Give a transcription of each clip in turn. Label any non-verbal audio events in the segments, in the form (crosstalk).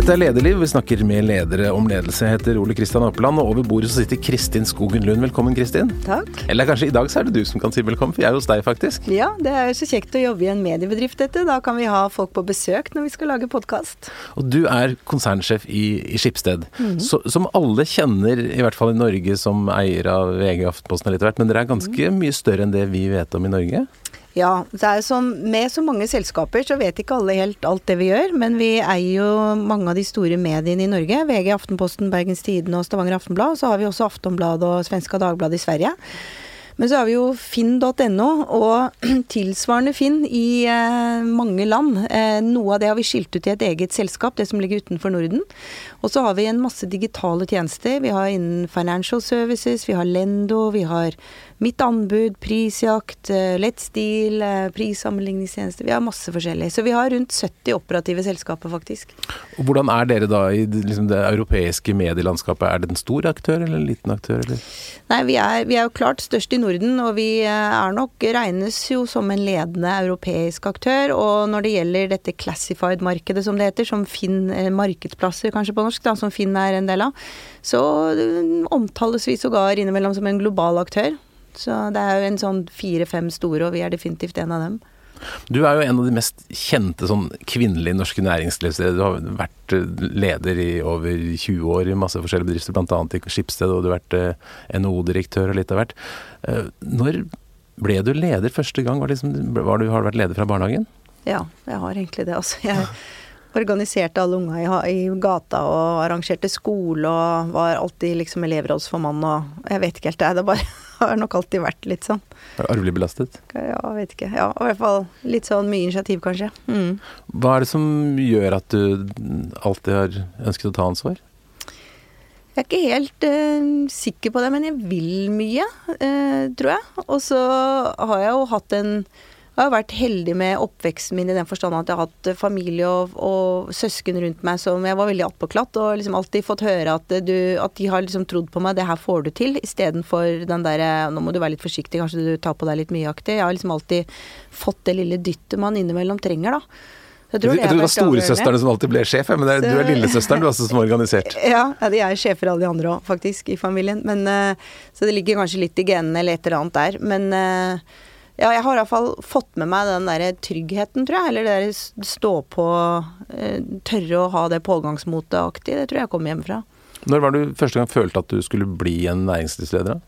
Dette er Lederliv. Vi snakker med ledere om ledelse. Jeg heter Ole Kristian Apeland, og over bordet så sitter Kristin Skogen Lund. Velkommen, Kristin. Takk. Eller kanskje i dag så er det du som kan si velkommen, for jeg er hos deg, faktisk. Ja, det er jo så kjekt å jobbe i en mediebedrift, dette. Da kan vi ha folk på besøk når vi skal lage podkast. Og du er konsernsjef i, i Skipsted, mm. så, som alle kjenner, i hvert fall i Norge, som eier av VG Aftenposten og litt hvert, men dere er ganske mm. mye større enn det vi vet om i Norge? Ja, som, med så mange selskaper så vet ikke alle helt alt det vi gjør, men vi eier jo mange av de store mediene i Norge. VG, Aftenposten, Bergens Tidende og Stavanger Aftenblad. Så har vi også Aftonbladet og Svenska Dagbladet i Sverige. Men så har vi jo finn.no og (clears throat) tilsvarende Finn i eh, mange land. Eh, noe av det har vi skilt ut i et eget selskap, det som ligger utenfor Norden. Og så har vi en masse digitale tjenester. Vi har innen financial services, vi har Lendo, vi har Mitt anbud, prisjakt, lett stil, eh. Vi har masse forskjellig. Så vi har rundt 70 operative selskaper, faktisk. Og Hvordan er dere da i liksom det europeiske medielandskapet? Er det en stor aktør eller en liten aktør? Eller? Nei, vi er, vi er, jo klart størst i Norden, og vi eh, er nok, regnes jo som en ledende europeisk aktør. Og når det gjelder dette classified-markedet, som det heter, som Finn markedsplasser kanskje på norsk, da, som Finn er en del av, så omtales vi sågar innimellom som en global aktør. Så det er jo en sånn fire-fem store, og vi er definitivt en av dem. Du er jo en av de mest kjente sånn kvinnelige norske næringslivsledere. Du har vært eh, leder i over 20 år i masse forskjellige bedrifter, bl.a. i Skipsted, og du har vært eh, NHO-direktør og litt av hvert. Eh, når ble du leder første gang? Var liksom, var du, har du vært leder fra barnehagen? Ja, jeg har egentlig det. Altså, jeg organiserte alle unga i, i, gata og arrangerte skole og var alltid liksom elevrådsformann og Jeg vet ikke helt, det. Det bare har nok alltid vært litt sånn. Er du Arvelig belastet? Ja, vet ikke. Ja, i hvert fall litt sånn mye initiativ, kanskje. Mm. Hva er det som gjør at du alltid har ønsket å ta ansvar? Jeg er ikke helt uh, sikker på det, men jeg vil mye, uh, tror jeg. Og så har jeg jo hatt en jeg har vært heldig med oppveksten min i den forstand at jeg har hatt familie og, og søsken rundt meg som jeg var veldig attpåklatt, og liksom alltid fått høre at, du, at de har liksom trodd på meg, det her får du til, istedenfor den derre nå må du være litt forsiktig, kanskje du tar på deg litt mye-aktig. Jeg har liksom alltid fått det lille dyttet man innimellom trenger, da. Jeg tror, jeg tror det var storesøsteren som alltid ble sjef, men er, så, du er lillesøsteren du også som er organisert. (laughs) Ja, jeg de er sjefer alle de andre òg, faktisk, i familien. Men, uh, så det ligger kanskje litt i genene eller et eller annet der. Men uh, ja, jeg har iallfall fått med meg den derre tryggheten, tror jeg. Eller det derre stå på, eh, tørre å ha det pågangsmotet-aktig. Det tror jeg kom hjemmefra. Når var du første gang følte at du skulle bli en næringslivsleder?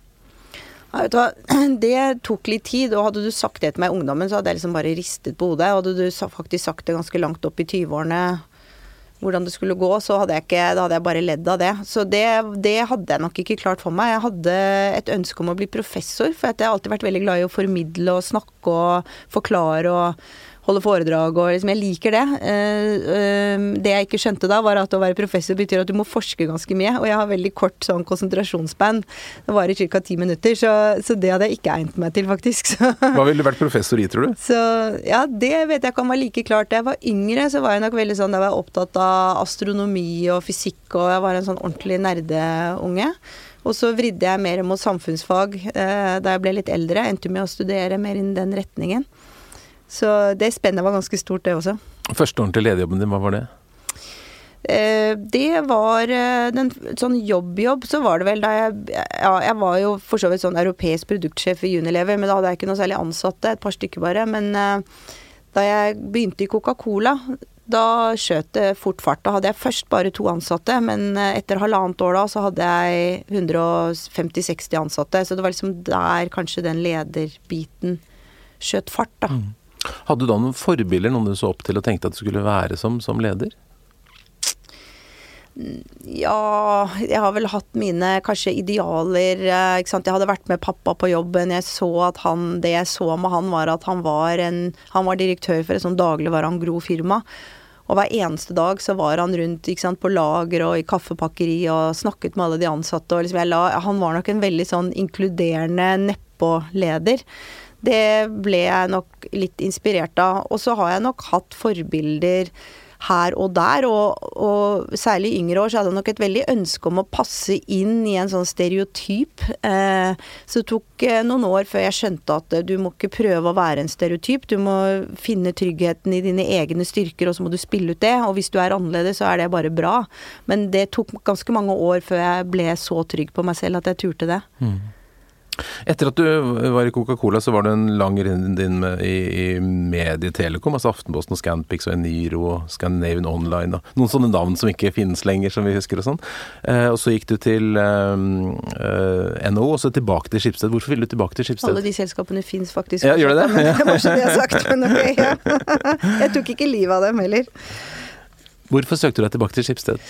Ja, vet du hva, (clears throat) Det tok litt tid, og hadde du sagt det til meg i ungdommen, så hadde jeg liksom bare ristet på hodet. Hadde du faktisk sagt det ganske langt opp i 20-årene, hvordan det skulle gå, så hadde jeg ikke Da hadde jeg bare ledd av det. Så det, det, hadde jeg nok ikke klart for meg. Jeg hadde et ønske om å bli professor, for jeg har alltid vært veldig glad i å formidle og snakke og forklare og holde foredrag og liksom Jeg liker det. Eh, eh, det jeg ikke skjønte da, var at å være professor betyr at du må forske ganske mye. Og jeg har veldig kort sånn konsentrasjonsspann. Det varer ca. ti minutter, så, så, det hadde jeg ikke egnet meg til, faktisk. (laughs) Hva ville du vært professor i, tror du? Så ja, det vet jeg ikke om var like klart. Da jeg var yngre, så var jeg nok veldig sånn Da var jeg opptatt av astronomi og fysikk, og jeg var en sånn ordentlig nerdeunge. Og så vridde jeg mer mot samfunnsfag eh, da jeg ble litt eldre. Endte med å studere mer innen den retningen. Så det spennet var ganske stort, det også. Første ordentlige lederjobben din, hva var det? Eh, det var eh, den, sånn jobbjobb, -jobb, så var det vel da jeg Ja, jeg var jo for så vidt sånn europeisk produktsjef i Unilever, men da hadde jeg ikke noe særlig ansatte, et par stykker bare. Men eh, da jeg begynte i Coca-Cola, da skjøt det fort fart. Da hadde jeg først bare to ansatte, men etter halvannet år da så hadde jeg 150-60 ansatte. Så det var liksom der kanskje den lederbiten skjøt fart, da. Mm. Hadde du da noen forbilder, noen du så opp til og tenkte at du skulle være som, som leder? Ja, jeg har vel hatt mine kanskje idealer. Eh, ikke sant? Jeg hadde vært med pappa på jobben. Jeg så at han, Det jeg så med han, var at han var, en, han var direktør for et sånt dagligvare Angro-firma. Og hver eneste dag så var han rundt sant, på lager og i kaffepakkeri og snakket med alle de ansatte. Og liksom la, han var nok en veldig sånn inkluderende nedpå-leder. Det ble jeg nok litt inspirert av. Og så har jeg nok hatt forbilder her og der. Og, og særlig i yngre år så hadde jeg nok et veldig ønske om å passe inn i en sånn stereotyp. Eh, så det tok eh, noen år før jeg skjønte at du må ikke prøve å være en stereotyp. Du må finne tryggheten i dine egne styrker, og så må du spille ut det. Og hvis du er annerledes, så er det bare bra. Men det tok ganske mange år før jeg ble så trygg på meg selv at jeg turte det. Mm. Etter at du var i Coca-Cola, så var det en lang runde din med, i, i Medietelekom, altså Aftenposten, og Scanpix og Eniro og Scandinavian Online og noen sånne navn som ikke finnes lenger, som vi husker og sånn. Eh, og så gikk du til eh, eh NHO, og så tilbake til Skipsted. Hvorfor ville du tilbake til Skipsted? Alle de selskapene fins faktisk. Ja, gjør det det? det var ikke det jeg (laughs) sagt, men ok. Ja. Jeg tok ikke livet av dem heller. Hvorfor søkte du deg tilbake til Skipsted?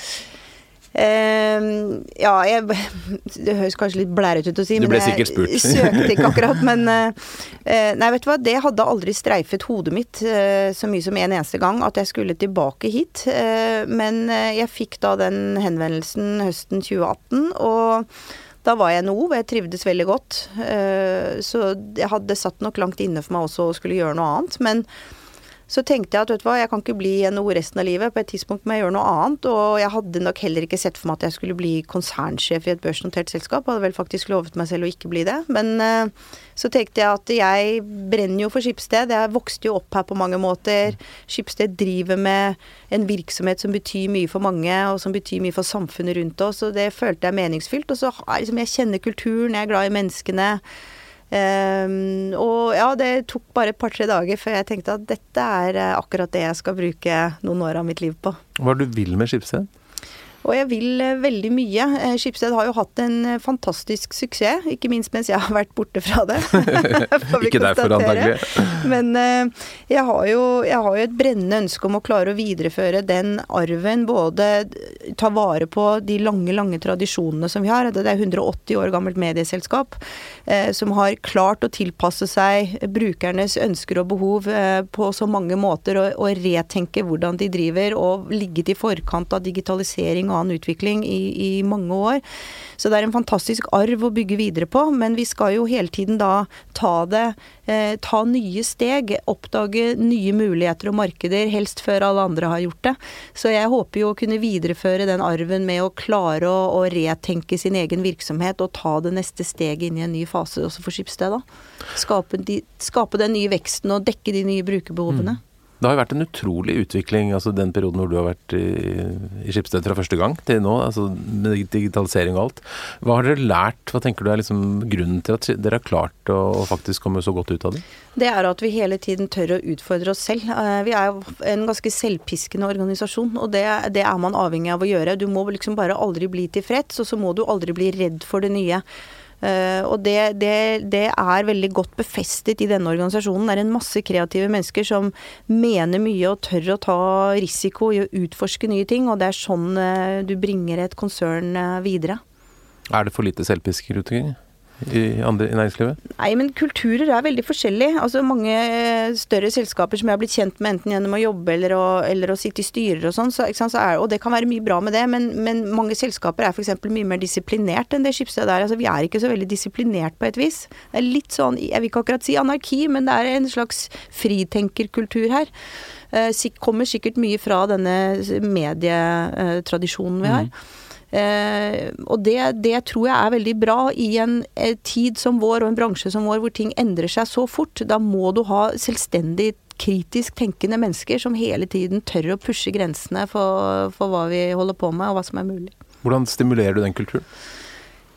Uh, ja, jeg, (laughs) det høres kanskje litt blærete ut å si, du ble sikkert spurt. jeg (laughs) søkte ikke akkurat. Men uh, nei, vet du hva, det hadde aldri streifet hodet mitt uh, så mye som en eneste gang at jeg skulle tilbake hit. men jeg fikk da den henvendelsen høsten 2018, og da var jeg NHO, og jeg trivdes veldig godt. så jeg hadde satt nok langt inne for meg også å skulle gjøre noe annet. men så tenkte jeg at vet du hva, jeg kan ikke bli NHO resten av livet. På et tidspunkt må jeg gjøre noe annet. Og jeg hadde nok heller ikke sett for meg at jeg skulle bli konsernsjef i et børsnotert selskap. Hadde vel faktisk lovet meg selv å ikke bli det. Men uh, så tenkte jeg at jeg brenner jo for Skipsted. Jeg vokste jo opp her på mange måter. Skipsted driver med en virksomhet som betyr mye for mange, og som betyr mye for samfunnet rundt oss. Og det følte jeg meningsfylt. Og så liksom, jeg kjenner kulturen, jeg er glad i menneskene. Um, og ja, det tok bare et par-tre dager før jeg tenkte at dette er eh, akkurat det jeg skal bruke noen år av mitt liv på. Hva er det du vil med Skipsted? Og jeg vil eh, veldig mye. Eh, Skipsted har jo hatt en fantastisk suksess, ikke minst mens jeg har vært borte fra det. (laughs) ikke derfor, antagelig. Men jeg har, jo, jeg har, jo, et brennende ønske om å klare å videreføre den arven. Både ta vare på de lange, lange tradisjonene som vi har. Det er 180 år gammelt medieselskap som har klart å tilpasse seg brukernes ønsker og behov på så mange måter, og, og retenke hvordan de driver, og ligget i forkant av digitalisering og annen utvikling i, i, mange år. Så det er en fantastisk arv å bygge videre på, men vi skal jo hele tiden da ta det eh, Ta nye steg, oppdage nye muligheter og markeder, helst før alle andre har gjort det. Så jeg håper jo å kunne videreføre den arven med å klare å, å retenke sin egen virksomhet og ta det neste steget inn i en ny fase også for Skipsted, da. Skape, de, skape den nye veksten og dekke de nye brukerbehovene. Mm. Det har jo vært en utrolig utvikling, altså den perioden hvor du har vært i, i Skipsted fra første gang til nå, altså med digitalisering og alt. Hva har dere lært? Hva tenker du er liksom grunnen til at dere har klart å, å faktisk komme så godt ut av det? Det er at vi hele tiden tør å utfordre oss selv. Eh, vi er jo en ganske selvpiskende organisasjon, og det, det er man avhengig av å gjøre. Du må liksom bare aldri bli tilfreds, og så må du aldri bli redd for det nye. Uh, og det, det, det, er veldig godt befestet i denne organisasjonen. Det er en masse kreative mennesker som mener mye og tør å ta risiko i å utforske nye ting, og det er sånn uh, du bringer et konsern uh, videre. Er det for lite selvpisk Rutinger? I, andre, i næringslivet? Nei, men kulturer er veldig forskjellige. Altså Mange eh, større selskaper som jeg har blitt kjent med enten gjennom å jobbe eller å, eller å sitte i styrer og sånn, så, så og det kan være mye bra med det, men, men mange selskaper er f.eks. mye mer disiplinert enn det Skipsted er. Altså Vi er ikke så veldig disiplinert på et vis. Det er litt sånn, jeg vil ikke akkurat si anarki, men det er en slags fritenkerkultur her. Eh, kommer sikkert mye fra denne medietradisjonen vi har. Mm. Eh, og det, det, tror jeg er veldig bra i en eh, tid som vår og en bransje som vår hvor ting endrer seg så fort. Da må du ha selvstendig kritisk tenkende mennesker som hele tiden tør å pushe grensene for, for hva vi holder på med og hva som er mulig. Hvordan stimulerer du den kulturen?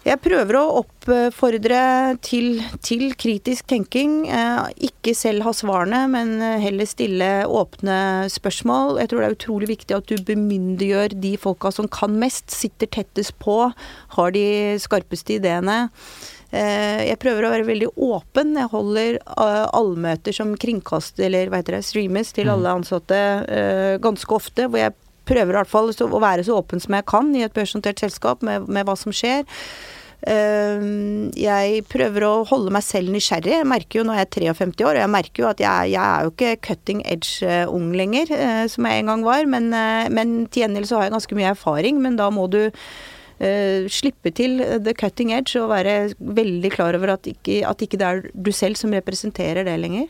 Jeg prøver å oppfordre til, til kritisk tenking. Eh, ikke selv ha svarene, men heller stille åpne spørsmål. Jeg tror det er utrolig viktig at du bemyndiggjør de folka som kan mest, sitter tettest på, har de skarpeste ideene. Eh, jeg prøver å være veldig åpen. Jeg holder eh, allmøter som kringkast, eller hva heter det, streames til alle mm. ansatte ganske ofte, hvor jeg prøver i hvert fall å være så åpen som jeg kan i et børsnotert selskap med, med hva som skjer. Ehm, jeg prøver å holde meg selv nysgjerrig. Jeg merker jo når jeg er 53 år, og jeg merker jo at jeg, jeg er jo ikke cutting edge-ung lenger, eh, som jeg en gang var. Men, eh, men til gjengjeld så har jeg ganske mye erfaring, men da må du Uh, slippe til the cutting edge og være veldig klar over at ikke, at ikke det er du selv som representerer det lenger.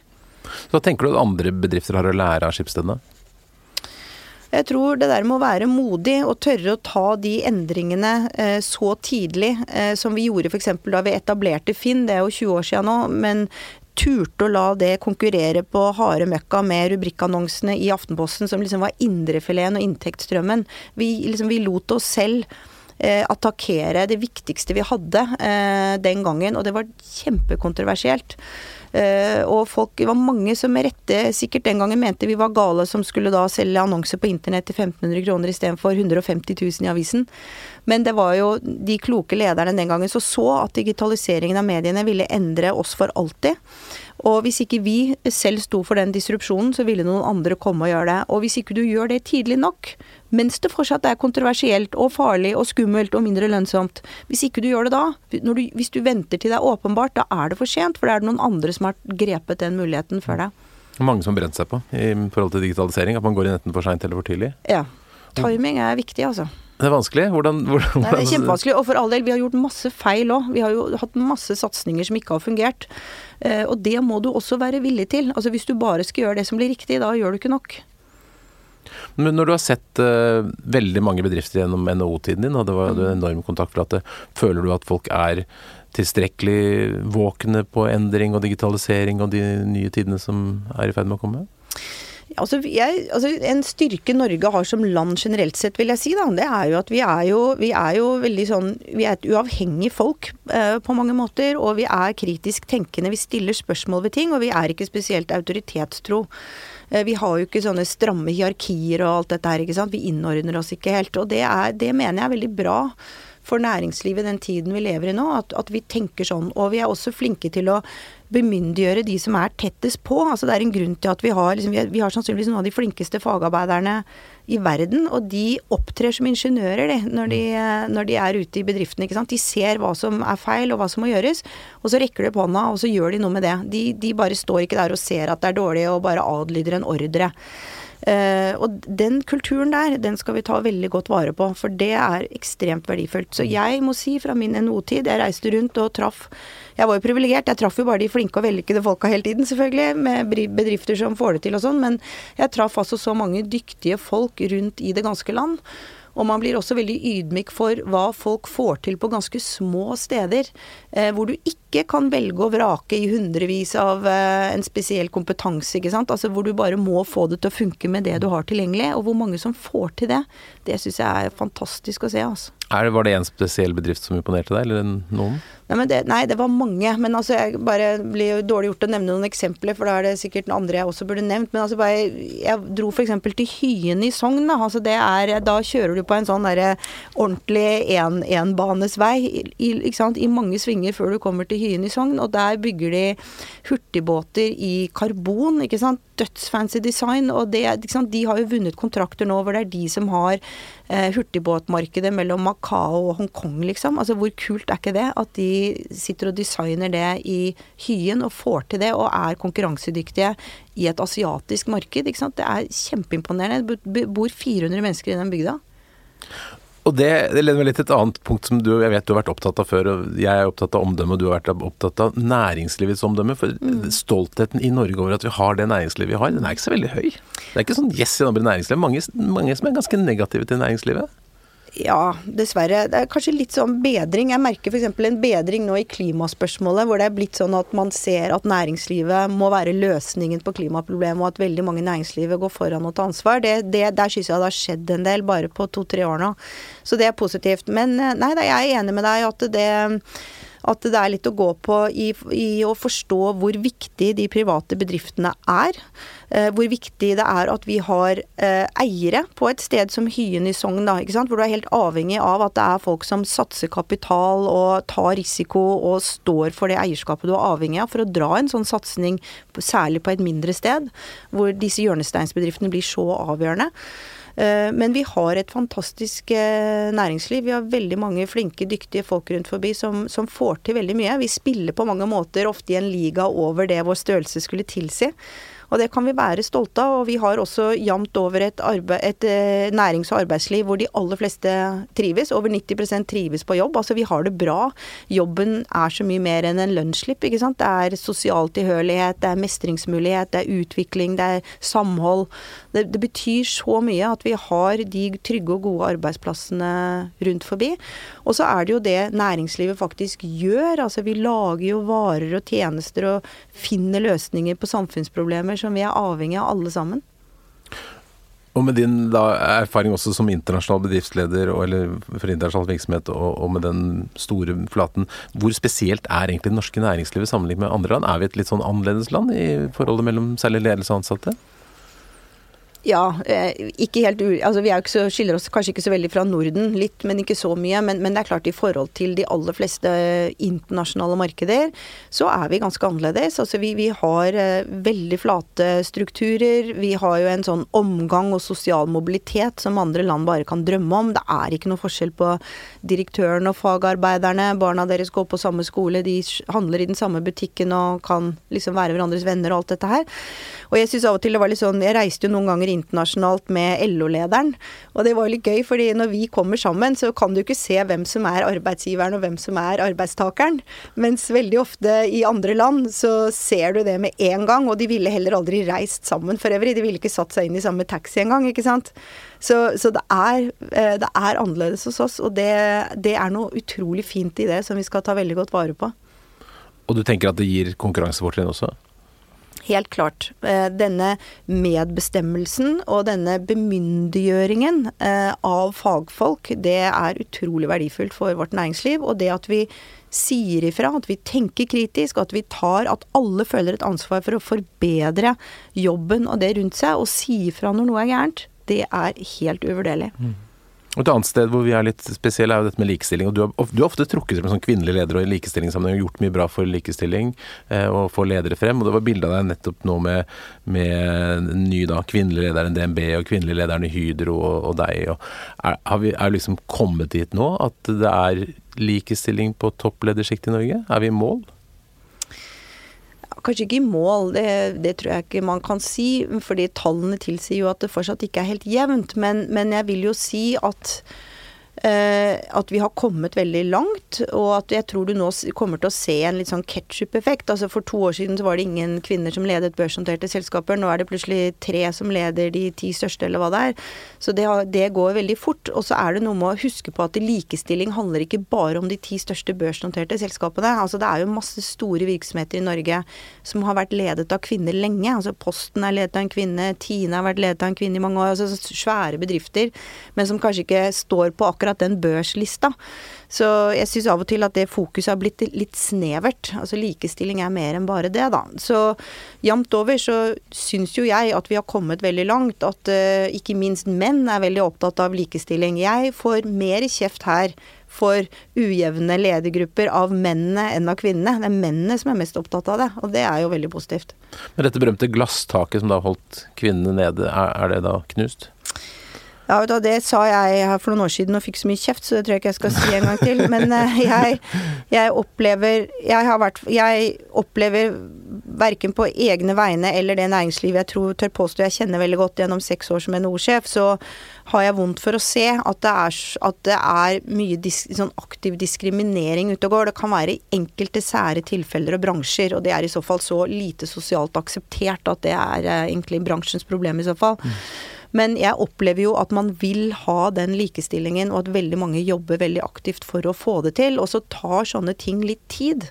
Så Hva tenker du at andre bedrifter har å lære av skipsstedene? Jeg tror det der med å være modig og tørre å ta de endringene eh, så tidlig eh, som vi gjorde f.eks. da vi etablerte Finn, det er jo 20 år siden nå, men turte å la det konkurrere på harde møkka med rubrikkannonsene i Aftenposten, som liksom var indrefileten og inntektsstrømmen. Vi, liksom, vi lot oss selv eh, attakkere det viktigste vi hadde eh, den gangen, og det var kjempekontroversielt. Uh, og folk, det var mange som med rette sikkert den gangen mente vi var gale som skulle da selge annonser på internett til 1500 kroner istedenfor 150 000 i avisen. Men det var jo de kloke lederne den gangen som så at digitaliseringen av mediene ville endre oss for alltid. Og hvis ikke vi selv sto for den disrupsjonen, så ville noen andre komme og gjøre det. Og hvis ikke du gjør det tidlig nok, mens det fortsatt er kontroversielt og farlig og skummelt og mindre lønnsomt, hvis ikke du gjør det da, du, hvis du venter til det er åpenbart, da er det for sent, for da er det noen andre som har grepet den muligheten før deg. Mange som har brent seg på i forhold til digitalisering, at man går inn enten for seint eller for tidlig. Ja. Timing er viktig, altså. Det er vanskelig? Hvordan, hvordan Nei, det er kjempevanskelig. Og for all del, vi har gjort masse feil òg. Vi har jo hatt masse satsinger som ikke har fungert. Eh, og det må du også være villig til. Altså Hvis du bare skal gjøre det som blir riktig, da gjør du ikke nok. Men når du har sett uh, veldig mange bedrifter gjennom NHO-tiden din, og det var jo en enorm kontaktflate, føler du at folk er tilstrekkelig våkne på endring og digitalisering og de nye tidene som er i ferd med å komme? Altså, jeg, altså, En styrke Norge har som land generelt sett, vil jeg si, da, det er jo at vi er jo, vi er jo veldig sånn Vi er et uavhengig folk eh, på mange måter, og vi er kritisk tenkende. Vi stiller spørsmål ved ting, og vi er ikke spesielt autoritetstro. Eh, vi har jo ikke sånne stramme hierarkier og alt dette her, ikke sant. Vi innordner oss ikke helt. Og det, er, det mener jeg er veldig bra for næringslivet den tiden vi lever i nå, at, at, vi tenker sånn. Og vi er også flinke til å bemyndiggjøre de som er tettest på. Altså Det er en grunn til at vi har, liksom, vi, har vi har sannsynligvis noen av de flinkeste fagarbeiderne i verden, og de opptrer som ingeniører de, når, de, når de er ute i bedriftene. ikke sant? De ser hva som er feil og hva som må gjøres, og så rekker de opp hånda og så gjør de noe med det. De, de bare står ikke der og ser at det er dårlig og bare adlyder en ordre. Uh, og den kulturen der, den skal vi ta veldig godt vare på, for det er ekstremt verdifullt. Så jeg må si fra min NHO-tid, jeg reiste rundt og traff Jeg var jo privilegert, jeg traff jo bare de flinke og vellykkede folka hele tiden, selvfølgelig, med bedrifter som får det til og sånn, men jeg traff altså så mange dyktige folk rundt i det ganske land. Og man blir også veldig ydmyk for hva folk får til på ganske små steder. Eh, hvor du ikke kan velge og vrake i hundrevis av eh, en spesiell kompetanse, ikke sant. Altså hvor du bare må få det til å funke med det du har tilgjengelig. Og hvor mange som får til det. Det syns jeg er fantastisk å se, altså. Det, var det en spesiell bedrift som imponerte deg, eller noen? Nei, det, nei, det var mange. Men altså, jeg bare blir jo dårlig gjort å nevne noen eksempler, for da er det sikkert noen andre jeg også burde nevnt. Men altså bare Jeg dro f.eks. til Hyen i Sogn, da. Altså er Da kjører du på en sånn der, ordentlig en, enbanesvei i, ikke sant, i mange svinger før du kommer til Hyen i Sogn, og der bygger de hurtigbåter i karbon, ikke sant. Dødsfancy design, og det, de har jo vunnet kontrakter nå hvor det er de som har eh, hurtigbåtmarkedet mellom Macao og Hongkong, liksom. Altså hvor kult er ikke det? At de sitter og designer det i hyen og får til det, og er konkurransedyktige i et asiatisk marked. Ikke sant? Det er kjempeimponerende. Det bor 400 mennesker i den bygda. Og det, det leder meg litt til et annet punkt som du, jeg vet du har vært opptatt av før. og Jeg er opptatt av omdømme, og du har vært opptatt av næringslivets omdømme. For mm. stoltheten i Norge over at vi har det næringslivet vi har, den er ikke så veldig høy. Det er ikke sånn yes i andre næringsliv. Mange, mange som er ganske negative til næringslivet. Ja, dessverre. Det er kanskje litt sånn bedring. Jeg merker f.eks. en bedring nå i klimaspørsmålet, hvor det er blitt sånn at man ser at næringslivet må være løsningen på klimaproblemet, og at veldig mange i næringslivet går foran og tar ansvar. Det, det, der syns jeg det har skjedd en del, bare på to-tre år nå. Så det er positivt. Men nei nei, jeg er enig med deg at det at det er litt å gå på i, i å forstå hvor viktig de private bedriftene er. Eh, hvor viktig det er at vi har eh, eiere på et sted som Hyen i Sogn, hvor du er helt avhengig av at det er folk som satser kapital og tar risiko og står for det eierskapet du er avhengig av for å dra en sånn satsing, særlig på et mindre sted, hvor disse hjørnesteinsbedriftene blir så avgjørende. Eh, men vi har et fantastisk eh, næringsliv. Vi har veldig mange flinke, dyktige folk rundt forbi som, som, får til veldig mye. Vi spiller på mange måter ofte i en liga over det vår størrelse skulle tilsi. Og det kan vi være stolte av. Og vi har også jevnt over et, arbeid, et eh, nærings- og arbeidsliv hvor de aller fleste trives. Over 90% trives på jobb. Altså vi har det bra. Jobben er så mye mer enn en lønnsslipp, ikke sant. Det er sosial tilhørighet, det er mestringsmulighet, det er utvikling, det er samhold. Det, det betyr så mye at vi har de trygge og gode arbeidsplassene rundt forbi. Og så er det jo det næringslivet faktisk gjør. Altså vi lager jo varer og tjenester og finner løsninger på samfunnsproblemer som vi er avhengig av alle sammen. Og med din da, erfaring også som internasjonal bedriftsleder og, eller for internasjonal virksomhet og, og, med den store flaten, hvor spesielt er egentlig det norske næringslivet sammenlignet med andre land? Er vi et litt sånn annerledes land i forholdet mellom særlig ledelse og ansatte? Ja, eh, ikke helt. Altså vi så, skiller oss kanskje ikke så veldig fra Norden, litt, men ikke så mye. Men, men, det er klart i forhold til de aller fleste internasjonale markeder, så er vi ganske annerledes. Altså vi, vi har eh, veldig flate strukturer. Vi har jo en sånn omgang og sosial mobilitet som andre land bare kan drømme om. Det er ikke noe forskjell på direktøren og fagarbeiderne. Barna deres går på samme skole, de handler i den samme butikken og kan liksom være hverandres venner og alt dette her. Og jeg syns av og til det var litt sånn Jeg reiste jo noen ganger internasjonalt med LO-lederen, og det var litt gøy, fordi når vi kommer sammen, så kan du ikke se hvem som er arbeidsgiveren og hvem som er arbeidstakeren. Mens veldig ofte i andre land så ser du det med en gang, og de ville heller aldri reist sammen for øvrig. De ville ikke satt seg inn i samme taxi engang, ikke sant. Så, så det, er, eh, det, er, annerledes hos oss, og det, det er noe utrolig fint i det som vi skal ta veldig godt vare på. Og du tenker at det gir konkurransefortrinn også? Helt klart. Eh, denne medbestemmelsen og denne bemyndiggjøringen eh, av fagfolk, det er utrolig verdifullt for vårt næringsliv. Og det at vi sier ifra, at vi tenker kritisk, at vi tar At alle føler et ansvar for å forbedre jobben og det rundt seg, og si ifra når noe er gærent, det er helt uvurderlig. Mm. Et annet sted hvor vi er litt spesielle, er jo dette med likestilling. og Du har, du har ofte trukket frem som kvinnelig leder og i likestillingssammenheng gjort mye bra for likestilling eh, og få ledere frem. og Det var bilde av deg nettopp nå med, med ny da, kvinnelig leder i DNB og kvinnelig lederen i Hydro og, og deg. Og er, har vi er liksom kommet dit nå at det er likestilling på toppledersjiktet i Norge? Er vi i mål? Kanskje ikke i mål, det, det, tror jeg ikke man kan si. Fordi tallene tilsier jo at det fortsatt ikke er helt jevnt. Men, men jeg vil jo si at at vi har kommet veldig langt, og at jeg tror du nå kommer til å se en litt sånn ketsjup-effekt. Altså For to år siden så var det ingen kvinner som ledet børsnoterte selskaper. Nå er det plutselig tre som leder de ti største, eller hva det er. Så det, det, går veldig fort. Og så er det noe med å huske på at likestilling handler ikke bare om de ti største børsnoterte selskapene. Altså Det er jo masse store virksomheter i Norge som har vært ledet av kvinner lenge. Altså Posten er ledet av en kvinne, Tine har vært ledet av en kvinne i mange år. Altså svære bedrifter, men som kanskje ikke står på akkurat akkurat den børslista. Så jeg syns av og til at det fokuset har blitt litt snevert. Altså likestilling er mer enn bare det, da. Så jevnt over så syns jo jeg at vi har kommet veldig langt. At uh, ikke minst menn er veldig opptatt av likestilling. Jeg får mer kjeft her for ujevne ledergrupper av mennene enn av kvinnene. Det er mennene som er mest opptatt av det, og det er jo veldig positivt. Men dette berømte glasstaket som da holdt kvinnene nede, er, det da knust? Ja, vet du, Det sa jeg her for noen år siden og fikk så mye kjeft, så det tror jeg ikke jeg skal si en gang til. (laughs) Men uh, jeg, jeg, opplever Jeg har vært Jeg opplever verken på egne vegne eller det næringslivet jeg tror tør påstå jeg kjenner veldig godt gjennom seks år som NHO-sjef, så har jeg vondt for å se at det er, at det er mye dis, sånn aktiv diskriminering ute og går. Det kan være i enkelte sære tilfeller og bransjer, og det er i så fall så lite sosialt akseptert at det er uh, egentlig bransjens problem i så fall. Mm. Men jeg opplever jo at man vil ha den likestillingen, og at veldig mange jobber veldig aktivt for å få det til. Og så tar sånne ting litt tid.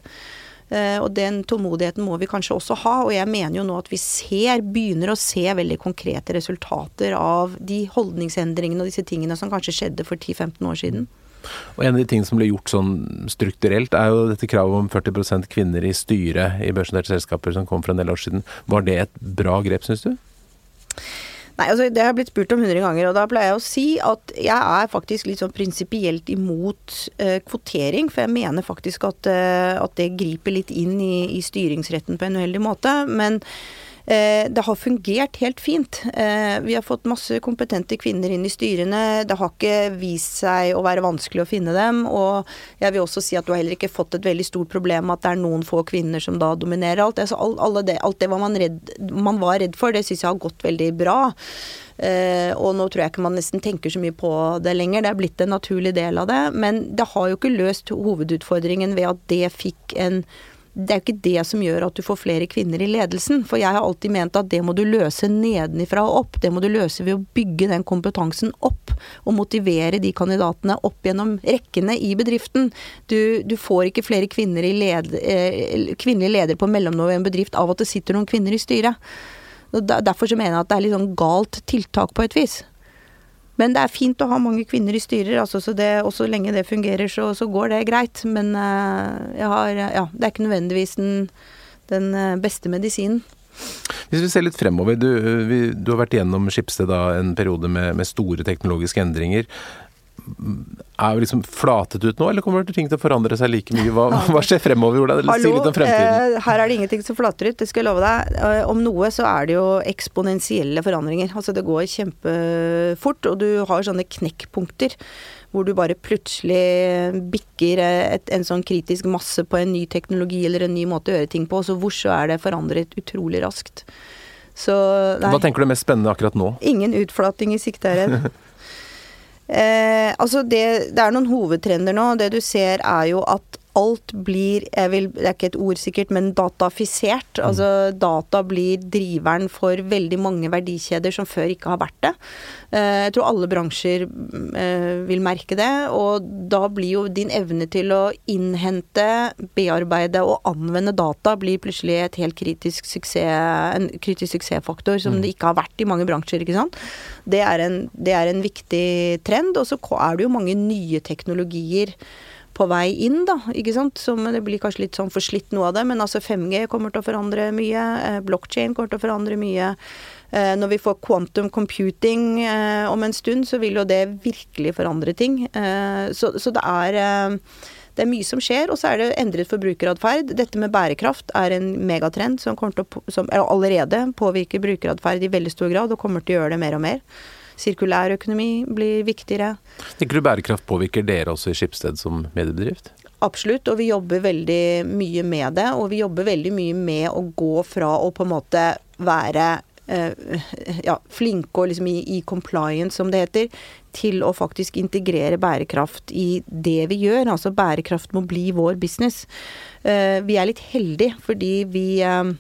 Uh, og den tålmodigheten må vi kanskje også ha. Og jeg mener jo nå at vi ser, begynner å se veldig konkrete resultater av de holdningsendringene og disse tingene som kanskje skjedde for 10-15 år siden. Og En av de tingene som ble gjort sånn strukturelt, er jo dette kravet om 40% kvinner i styret i børsnoterte selskaper som kom for en del år siden. Var det et bra grep, syns du? Nei, altså Det har jeg blitt spurt om hundre ganger, og da pleier jeg å si at jeg er faktisk litt sånn prinsipielt imot eh, kvotering. For jeg mener faktisk at, eh, at, det griper litt inn i, i styringsretten på en uheldig måte. Men det har fungert helt fint. Eh, vi har fått masse kompetente kvinner inn i styrene. Det har ikke vist seg å være vanskelig å finne dem. Og jeg vil også si at du har heller ikke fått et veldig stort problem at det er noen få kvinner som da dominerer alt. Altså, det, alt det man, redd, man var redd for, det syns jeg har gått veldig bra. Uh, og nå tror jeg ikke man nesten tenker så mye på det lenger. Det er blitt en naturlig del av det. Men det har jo ikke løst hovedutfordringen ved at det fikk en det er jo ikke det som gjør at du får flere kvinner i ledelsen. For jeg har alltid ment at det må du løse nedenifra og opp. Det må du løse ved å bygge den kompetansen opp. Og motivere de kandidatene opp gjennom rekkene i bedriften. Du, du får ikke flere kvinner led, eh, kvinnelige ledere på mellomnivå i en bedrift av at det sitter noen kvinner i styret. Derfor så mener jeg at det er litt sånn galt tiltak på et vis. Men det er fint å ha mange kvinner i styrer, altså, så det, og så lenge det fungerer, så, så går det greit. Men uh, har, ja, det er ikke nødvendigvis den, den eh, beste medisinen. Hvis vi ser litt fremover, du, vi, du har vært igjennom Skipsted en periode med, med, store teknologiske endringer er liksom flatet ut nå, eller kommer ting til å forandre seg like mye? Hva, hva skjer fremover, Hallo, om fremtiden. Eh, her er det ingenting som flater ut, det skal jeg love deg. Eh, om noe så er det jo eksponentielle forandringer. Altså det går kjempefort, og du har sånne knekkpunkter hvor du bare plutselig bikker et, en sånn kritisk masse på en ny teknologi eller en ny måte å gjøre ting på, og så hvor så er det forandret utrolig raskt. Så, Hva tenker du er mest spennende akkurat nå? Ingen utflating i sikte, er redd. (laughs) Eh, altså det, det, er noen hovedtrender nå. Det du ser er jo at alt blir vil, Det er ikke et ord sikkert, men datafisert. Mm. Altså data blir driveren for veldig mange verdikjeder som før ikke har vært det. Eh, jeg tror alle bransjer eh, vil merke det. Og da blir jo din evne til å innhente, bearbeide og anvende data blir plutselig et helt kritisk suksess, en kritisk suksessfaktor som mm. det ikke har vært i mange bransjer. ikke sant? Det er en, det er en viktig trend. Og så er det jo mange nye teknologier på vei inn, da. ikke sant? Som det blir kanskje litt sånn forslitt noe av det, men altså 5G kommer til å forandre mye. Eh, blockchain kommer til å forandre mye. Eh, når vi får quantum computing eh, om en stund, så vil jo det virkelig forandre ting. Så, så det er det er mye som skjer, og så er det endret forbrukeratferd. Dette med bærekraft er en megatrend som, å, som allerede påvirker brukeratferd i veldig stor grad, og kommer til å gjøre det mer og mer. Sirkulær økonomi blir viktigere. Tenker du bærekraft påvirker dere også i Skipsted som mediebedrift? Absolutt, og vi jobber veldig mye med det. Og vi jobber veldig mye med å gå fra å på en måte være eh, ja, flinke liksom i, i, compliance, som det heter, til å faktisk integrere bærekraft i det vi gjør. Altså bærekraft må bli vår business. Eh, vi er litt heldige fordi vi eh,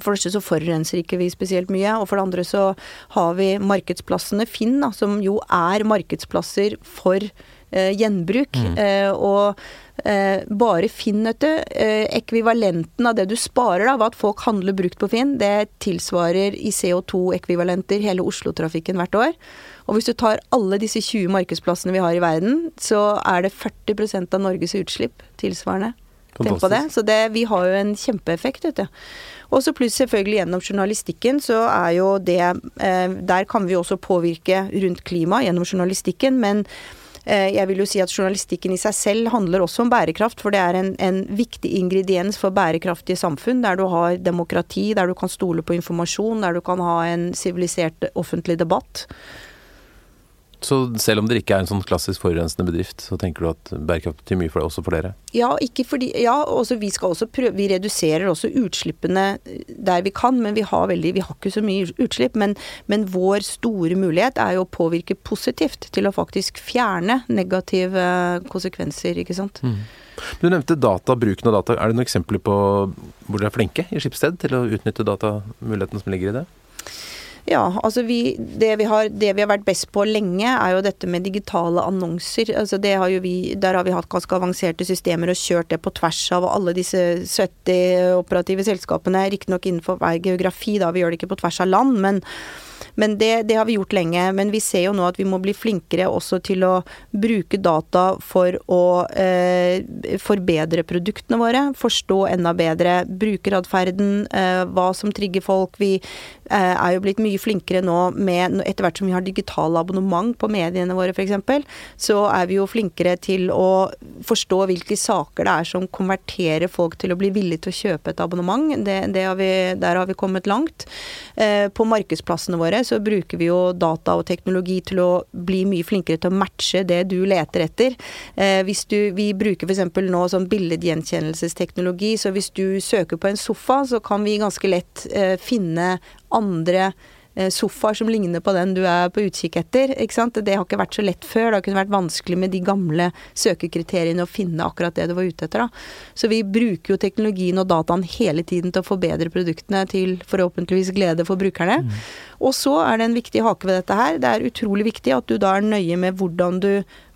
for det første så forurenser ikke vi spesielt mye, og for det andre så har vi markedsplassene Finn, da, som jo er markedsplasser for eh, gjenbruk. Mm. Eh, og eh, bare Finn, vet du, eh, ekvivalenten av det du sparer da, ved at folk handler brukt på Finn, det tilsvarer i CO2-ekvivalenter hele Oslo-trafikken hvert år. Og hvis du tar alle disse 20 markedsplassene vi har i verden, så er det 40% av Norges utslipp tilsvarende. På det. Så det, vi har jo en kjempeeffekt, vet du. Og så pluss selvfølgelig gjennom journalistikken, så er jo det eh, Der kan vi også påvirke rundt klima gjennom journalistikken, men eh, jeg vil jo si at journalistikken i seg selv handler også om bærekraft, for det er en, en viktig ingrediens for bærekraftige samfunn, der du har demokrati, der du kan stole på informasjon, der du kan ha en sivilisert offentlig debatt. Så selv om dere ikke er en sånn klassisk forurensende bedrift, så tenker du at bærekraft betyr mye for deg, også for dere? Ja, ikke fordi, ja også vi skal også prøve Vi reduserer også utslippene der vi kan, men vi har, veldig, vi har ikke så mye utslipp. Men, men, vår store mulighet er jo å påvirke positivt til å faktisk fjerne negative konsekvenser, ikke sant. Mm. Du nevnte data, bruken av data. Er det noen eksempler på hvor dere er flinke i Skipsted til å utnytte datamulighetene som ligger i det? Ja, altså vi det, vi har, det, vi har, vært best på lenge, er jo dette med digitale annonser. Altså har vi, der har vi hatt ganske avanserte systemer og kjørt det på tvers av alle disse 70 operative selskapene. Riktignok innenfor hver geografi, da. Vi gjør det ikke på tvers av land, men men det, det, har vi gjort lenge. Men vi ser jo nå at vi må bli flinkere også til å bruke data for å eh, forbedre produktene våre. Forstå enda bedre brukeratferden, eh, hva som trigger folk. Vi eh, er jo blitt mye flinkere nå med Etter hvert som vi har digitale abonnement på mediene våre f.eks., så er vi jo flinkere til å forstå hvilke saker det er som konverterer folk til å bli villige til å kjøpe et abonnement. Det, det har vi, der har vi kommet langt. Eh, på markedsplassene våre så bruker vi jo data og teknologi til å bli mye flinkere til å matche det du leter etter. Eh, hvis du, vi bruker f.eks. nå sånn billedgjenkjennelsesteknologi, så hvis du søker på en sofa, så kan vi ganske lett eh, finne andre sofaer som ligner på den du er på utkikk etter. ikke sant? Det har ikke vært så lett før. Det har kunnet vært vanskelig med de gamle søkekriteriene å finne akkurat det du var ute etter. da. Så vi bruker jo teknologien og dataen hele tiden til å forbedre produktene til forhåpentligvis glede for brukerne. Mm. Og så er det en viktig hake ved dette her. Det er utrolig viktig at du da er nøye med hvordan du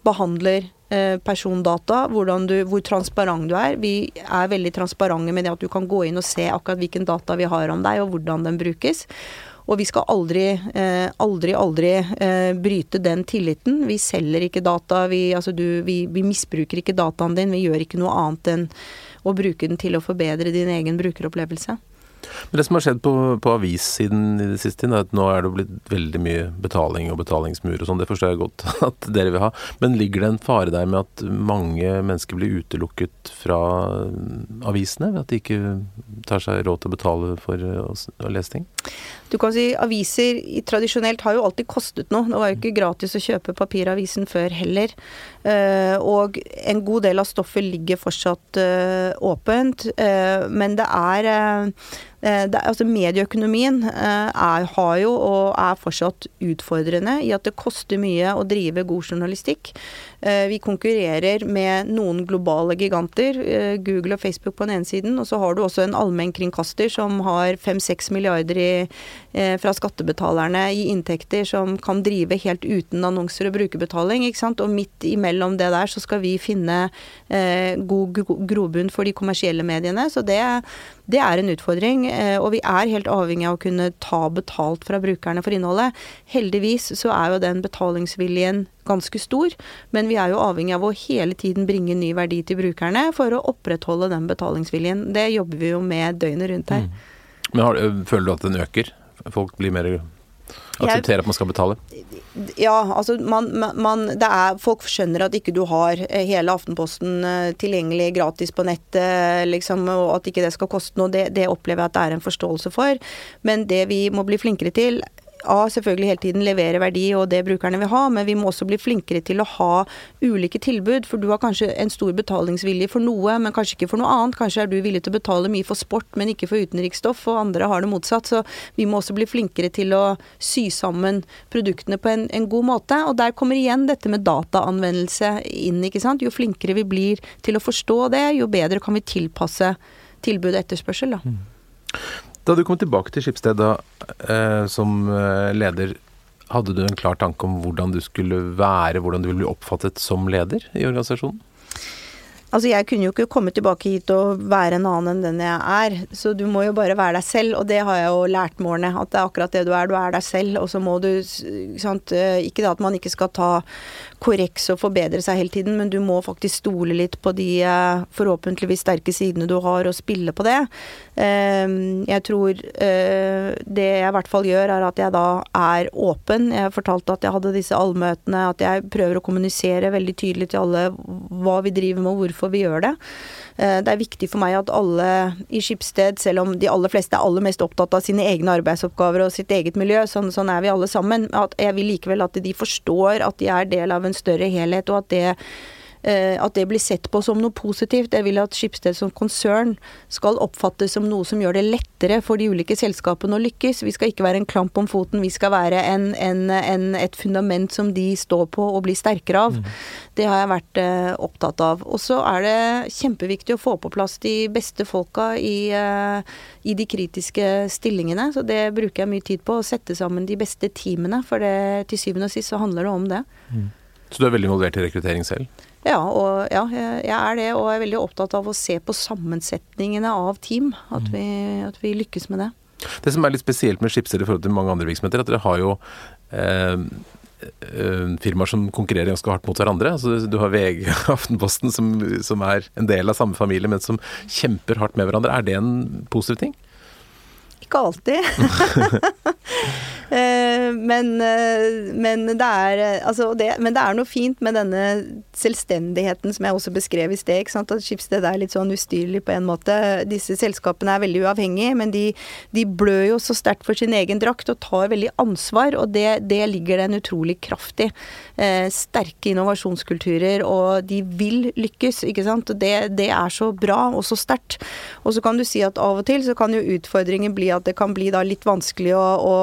behandler eh, persondata, du, hvor transparent du er. Vi er veldig transparente med det at du kan gå inn og se akkurat hvilken data vi har om deg, og hvordan den brukes. Og vi skal aldri, eh, aldri, aldri eh, bryte den tilliten. Vi selger ikke data, vi, altså du, vi, vi misbruker ikke dataen din. Vi gjør ikke noe annet enn å bruke den til å forbedre din egen brukeropplevelse. Men det som har skjedd på, på avissiden i det siste, er at nå er det blitt veldig mye betaling og betalingsmur og sånn. Det forstår jeg godt (laughs) at dere vil ha. Men ligger det en fare der med at mange mennesker blir utelukket fra avisene ved at de ikke tar seg råd til å betale for å, å lese ting? Du kan si aviser tradisjonelt har jo alltid kostet noe. Det var jo ikke gratis å kjøpe papiravisen før heller. Uh, og en god del av stoffet ligger fortsatt uh, åpent. Uh, men det er Eh, det, altså Medieøkonomien eh, er, har jo og er fortsatt utfordrende i at det koster mye å drive god journalistikk. Eh, vi konkurrerer med noen globale giganter, Google og Facebook på den ene siden, og så har du også en allmennkringkaster som har 5-6 milliarder i, fra skattebetalerne i inntekter, som kan drive helt uten annonser og brukerbetaling. ikke sant? Og midt imellom det der så skal vi finne god grobunn for de kommersielle mediene. Så det, det er en utfordring. Eh, og vi er helt avhengig av å kunne ta betalt fra brukerne for innholdet. Heldigvis så er jo den betalingsviljen ganske stor, men vi er jo avhengig av å hele tiden bringe ny verdi til brukerne for å opprettholde den betalingsviljen. Det jobber vi jo med døgnet rundt her. Mm. Men har, føler du at den øker? Folk blir mer aksepterer at man skal betale? Ja, altså man, man, det er, Folk skjønner at ikke du har eh, hele Aftenposten eh, tilgjengelig gratis på nettet, liksom, og at ikke det skal koste noe. Det, det opplever jeg at det er en forståelse for. Men det vi må bli flinkere til, A, selvfølgelig hele tiden levere verdi og det brukerne vil ha, men vi må også bli flinkere til å ha ulike tilbud. For du har kanskje en stor betalingsvilje for noe, men kanskje ikke for noe annet. Kanskje er du villig til å betale mye for sport, men ikke for utenriksstoff, og andre har det motsatt. Så vi må også bli flinkere til å sy sammen produktene på en, en god måte. Og der kommer igjen dette med dataanvendelse inn, ikke sant. Jo flinkere vi blir til å forstå det, jo bedre kan vi tilpasse tilbud og etterspørsel, da. Da du kom tilbake til Skipsted eh, som eh, leder, hadde du en klar tanke om hvordan du skulle være, hvordan du ville bli oppfattet som leder i organisasjonen? Altså, jeg kunne jo ikke komme tilbake hit og være en annen enn den jeg er, så du må jo bare være deg selv, og det har jeg jo lært med årene, at det er akkurat det du er, du er deg selv, og så må du sant, eh, Ikke det at man ikke skal ta korreks og forbedre seg hele tiden, men du må faktisk stole litt på de eh, forhåpentligvis sterke sidene du har, og spille på det. Ehm, jeg tror eh, det jeg i hvert fall gjør, er at jeg da er åpen. Jeg fortalte at jeg hadde disse allmøtene, at jeg prøver å kommunisere veldig tydelig til alle hva vi driver med hvorfor vi gjør det. Eh, det er viktig for meg at alle i Skipsted, selv om de aller fleste er aller mest opptatt av sine egne arbeidsoppgaver og sitt eget miljø, sånn, sånn er vi alle sammen, at jeg vil likevel at de forstår at de er del av en større helhet, og at det at det blir sett på som noe positivt. Jeg vil at Skipsted som konsern skal oppfattes som noe som gjør det lettere for de ulike selskapene å lykkes. Vi skal ikke være en klamp om foten, vi skal være en, en, en, et fundament som de står på og blir sterkere av. Mm. Det har jeg vært eh, opptatt av. Og så er det kjempeviktig å få på plass de beste folka i, eh, i, de kritiske stillingene. Så det bruker jeg mye tid på, å sette sammen de beste teamene. For det, til syvende og sist så handler det om det. Mm. Så du er veldig involvert i rekruttering selv? Ja, og, ja, jeg er det, og er veldig opptatt av å se på sammensetningene av team. At, mm. vi, at vi lykkes med det. Det som er litt spesielt med Schibsted i forhold til mange andre virksomheter, at dere har jo eh, eh, firmaer som konkurrerer ganske hardt mot hverandre. Altså, du har VG og (laughs) Aftenposten som, som, er en del av samme familie, men som kjemper hardt med hverandre. Er det en positiv ting? Ikke alltid. (laughs) Eh, men, eh, men, det er, altså det, men, det er, noe fint med denne selvstendigheten som jeg også beskrev i sted. At Schibsted er litt sånn ustyrlig på en måte. Disse selskapene er veldig uavhengige, men de, de blør jo så sterkt for sin egen drakt og tar veldig ansvar, og det, det ligger det en utrolig kraft i. Eh, sterke innovasjonskulturer, og de vil lykkes, ikke sant. Det, det er så bra og så sterkt. Og så kan du si at av og til så kan jo utfordringen bli at det kan bli litt vanskelig å, å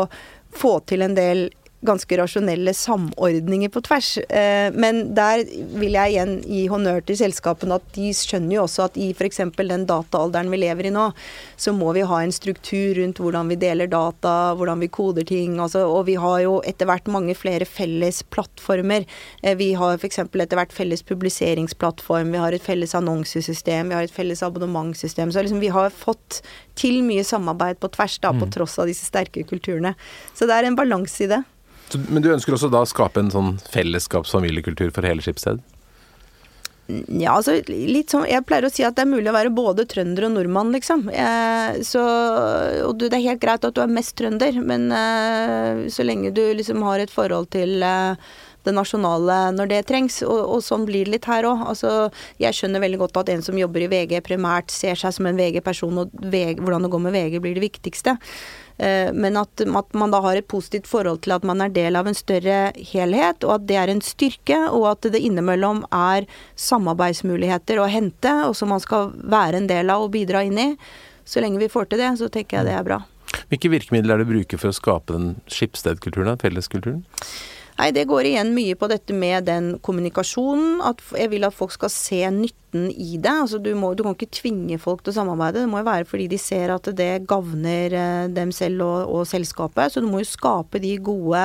få til en del ganske rasjonelle samordninger på tvers. Eh, men der vil jeg igjen gi honnør til selskapene at de skjønner jo også at i f.eks. den dataalderen vi lever i nå, så må vi ha en struktur rundt hvordan vi deler data, hvordan vi koder ting. Altså, og vi har jo etter hvert mange flere felles plattformer. Eh, vi har f.eks. etter hvert felles publiseringsplattform, vi har et felles annonsesystem, vi har et felles abonnementssystem. Så liksom vi har fått til mye samarbeid på tvers, da, på mm. tross av disse sterke kulturene. Så det er en balanse i det. Men du ønsker også da å skape en sånn fellesskapsfamiliekultur for hele Skipsted? Ja, altså litt sånn Jeg pleier å si at det er mulig å være både trønder og nordmann, liksom. Eh, så Og du, det er helt greit at du er mest trønder, men eh, så lenge du liksom har et forhold til eh, det nasjonale når det trengs, og, og sånn blir det litt her òg. Altså, jeg skjønner veldig godt at en som jobber i VG primært ser seg som en VG-person, og VG, hvordan det går med VG blir det viktigste. Eh, men at, at, man da har et positivt forhold til at man er del av en større helhet, og at det er en styrke, og at det innimellom er samarbeidsmuligheter å hente, og som man skal være en del av og bidra inn i. Så lenge vi får til det, så tenker jeg det er bra. Hvilke virkemidler er det du bruker for å skape den skipsstedkulturen, felleskulturen? Nei, det går igjen mye på dette med den kommunikasjonen. At jeg vil at folk skal se nytten i det. Altså du, må, du kan ikke tvinge folk til å samarbeide. Det må jo være fordi de ser at det gagner eh, dem selv og, og selskapet. Så du må jo skape de gode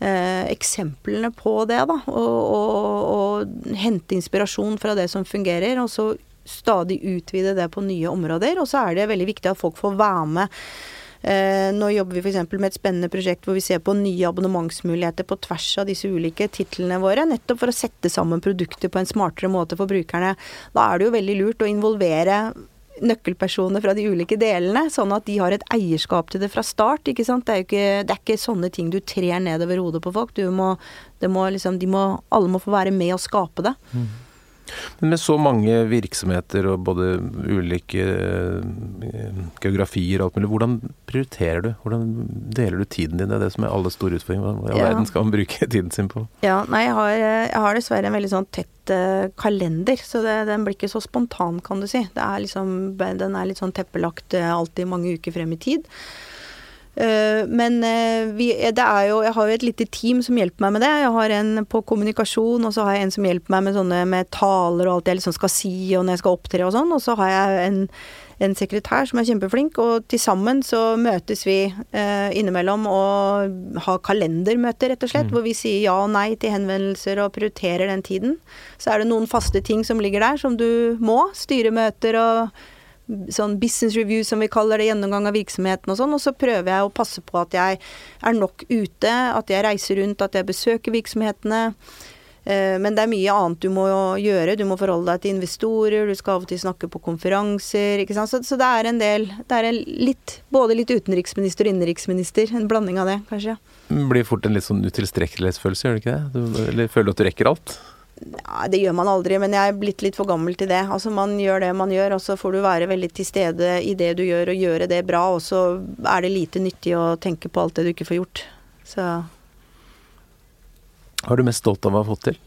eh, eksemplene på det, da. Og, og, og hente inspirasjon fra det som fungerer. Og så stadig utvide det på nye områder. Og så er det veldig viktig at folk får være med nå jobber vi f.eks. med et spennende prosjekt hvor vi ser på nye abonnementsmuligheter på tvers av disse ulike titlene våre, nettopp for å sette sammen produkter på en smartere måte for brukerne. Da er det jo veldig lurt å involvere nøkkelpersoner fra de ulike delene, sånn at de har et eierskap til det fra start. ikke sant? Det er jo ikke, det er ikke sånne ting du trer nedover hodet på folk. Må, må liksom, må, alle må få være med og skape det. Mm. Men med så mange virksomheter og både ulike eh, geografier og alt mulig, hvordan prioriterer du? Hvordan deler du tiden din? Det er det som er alle store utfordringer. Hva i all verden skal man bruke (laughs) tiden sin på? Ja, nei, jeg har, jeg har dessverre en veldig sånn tett uh, kalender, så det, den blir ikke så spontan, kan du si. Er liksom, den er litt sånn teppelagt alltid mange uker frem i tid. Eh, men eh, vi, det er jo Jeg har jo et lite team som hjelper meg med det. Jeg har en på kommunikasjon, og så har jeg en som hjelper meg med sånne med taler og alt jeg liksom skal si, og når jeg skal opptre og sånn. Og så har jeg en, en sekretær som er kjempeflink, og til sammen så møtes vi eh, innimellom og har kalendermøter, rett og slett, mm. hvor vi sier ja og nei til henvendelser og prioriterer den tiden. Så er det noen faste ting som ligger der som du må. Styremøter og sånn business review, som vi kaller det, gjennomgang av virksomheten og sånn. Og så prøver jeg å passe på at jeg er nok ute, at jeg reiser rundt, at jeg besøker virksomhetene. Eh, men det er mye annet du må gjøre. Du må forholde deg til investorer, du skal av og til snakke på konferanser. ikke sant? Så, så det er en del Det er litt, både litt utenriksminister og innenriksminister. En blanding av det, kanskje. Blir fort en litt sånn utilstrekkelighetsfølelse, gjør det ikke det? Du, eller føler du at du rekker alt? Ja, det gjør man aldri, men jeg er blitt litt for gammel til det. Altså Man gjør det man gjør, og så får du være veldig til stede i det du gjør, og gjøre det bra. Og så er det lite nyttig å tenke på alt det du ikke får gjort. Så Hva er du mest stolt av å ha fått til?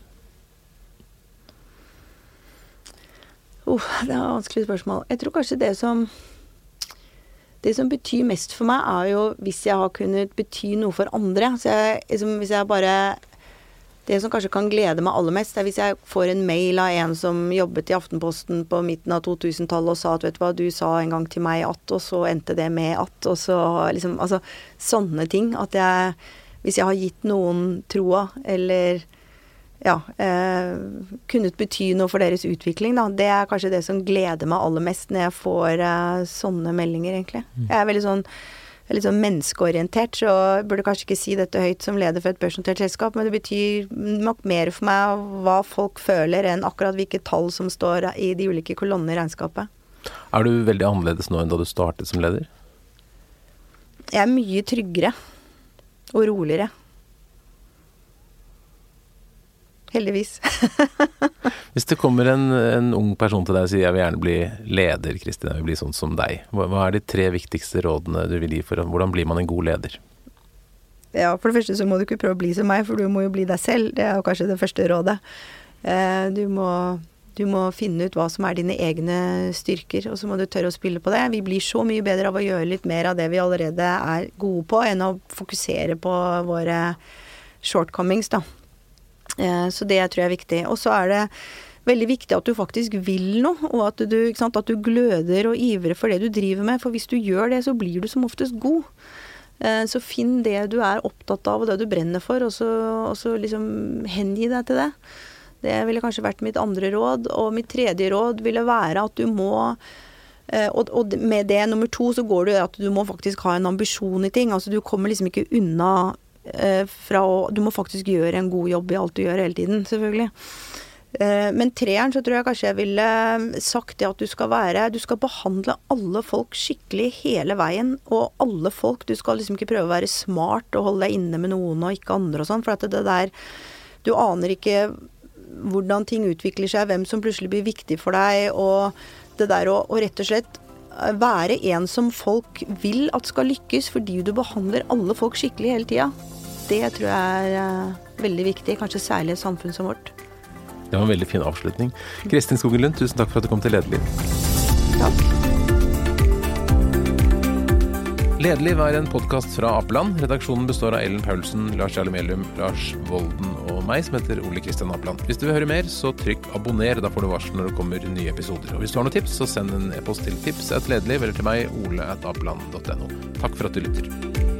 Oh, det er et vanskelig spørsmål. Jeg tror kanskje det som det som betyr mest for meg, er jo hvis jeg har kunnet bety noe for andre. Så jeg, liksom, hvis jeg bare det som kanskje kan glede meg aller mest, er hvis jeg får en mail av en som jobbet i Aftenposten på midten av 2000-tallet og sa at vet du hva, du sa en gang til meg at, og så endte det med at, og så liksom Altså sånne ting. At jeg Hvis jeg har gitt noen troa, eller ja, eh, kunnet bety noe for deres utvikling, da. Det er kanskje det som gleder meg aller mest når jeg får eh, sånne meldinger, egentlig. Mm. Jeg er veldig sånn litt sånn menneskeorientert, så jeg burde kanskje ikke si dette høyt som leder for et børsnotert selskap, men det betyr nok mer for meg hva folk føler, enn akkurat hvilke tall som står i de ulike kolonnene i regnskapet. Er du veldig annerledes nå enn da du startet som leder? Jeg er mye tryggere og roligere. Heldigvis. (laughs) Hvis det kommer en, en, ung person til deg og sier 'jeg vil gjerne bli leder', Kristin, jeg vil bli sånn som deg. Hva, hva, er de tre viktigste rådene du vil gi for hvordan blir man en god leder? Ja, for det første så må du ikke prøve å bli som meg, for du må jo bli deg selv. Det er jo kanskje det første rådet. Eh, du må, du må finne ut hva som er dine egne styrker, og så må du tørre å spille på det. Vi blir så mye bedre av å gjøre litt mer av det vi allerede er gode på, enn å fokusere på våre shortcomings, da. Eh, så det tror jeg er viktig. Og så er det veldig viktig at du faktisk vil noe, og at du, sant, at du gløder og ivrer for det du driver med. For hvis du gjør det, så blir du som oftest god. Eh, så finn det du er opptatt av og det du brenner for, og så, og så liksom hengi deg til det. Det ville kanskje vært mitt andre råd. Og mitt tredje råd ville være at du må eh, og, med det nummer to så går det at du må faktisk ha en ambisjon i ting. Altså du kommer liksom ikke unna fra å Du må faktisk gjøre en god jobb i alt du gjør hele tiden, selvfølgelig. Eh, men treeren så tror jeg kanskje jeg ville sagt det at du skal være Du skal behandle alle folk skikkelig hele veien. Og alle folk. Du skal liksom ikke prøve å være smart og holde deg inne med noen og ikke andre og sånn. For at det der Du aner ikke hvordan ting utvikler seg, hvem som plutselig blir viktig for deg. Og det der å rett og slett være en som folk vil at skal lykkes, fordi du behandler alle folk skikkelig hele tida. Det tror jeg er uh, veldig viktig, kanskje særlig i et samfunn som vårt. Det var en veldig fin avslutning. Kristin Skogen Lund, tusen takk for at du kom til Lederliv. Takk. Lederliv er en podkast fra Apeland. Redaksjonen består av Ellen Paulsen, Lars Jarle Melum, Lars Volden og meg, som heter Ole Kristian Apeland. Hvis du vil høre mer, så trykk abonner. Da får du varsel når det kommer nye episoder. Og hvis du har noen tips, så send en e-post til tips.lederliv eller til meg, ole.apeland.no. Takk for at du lytter.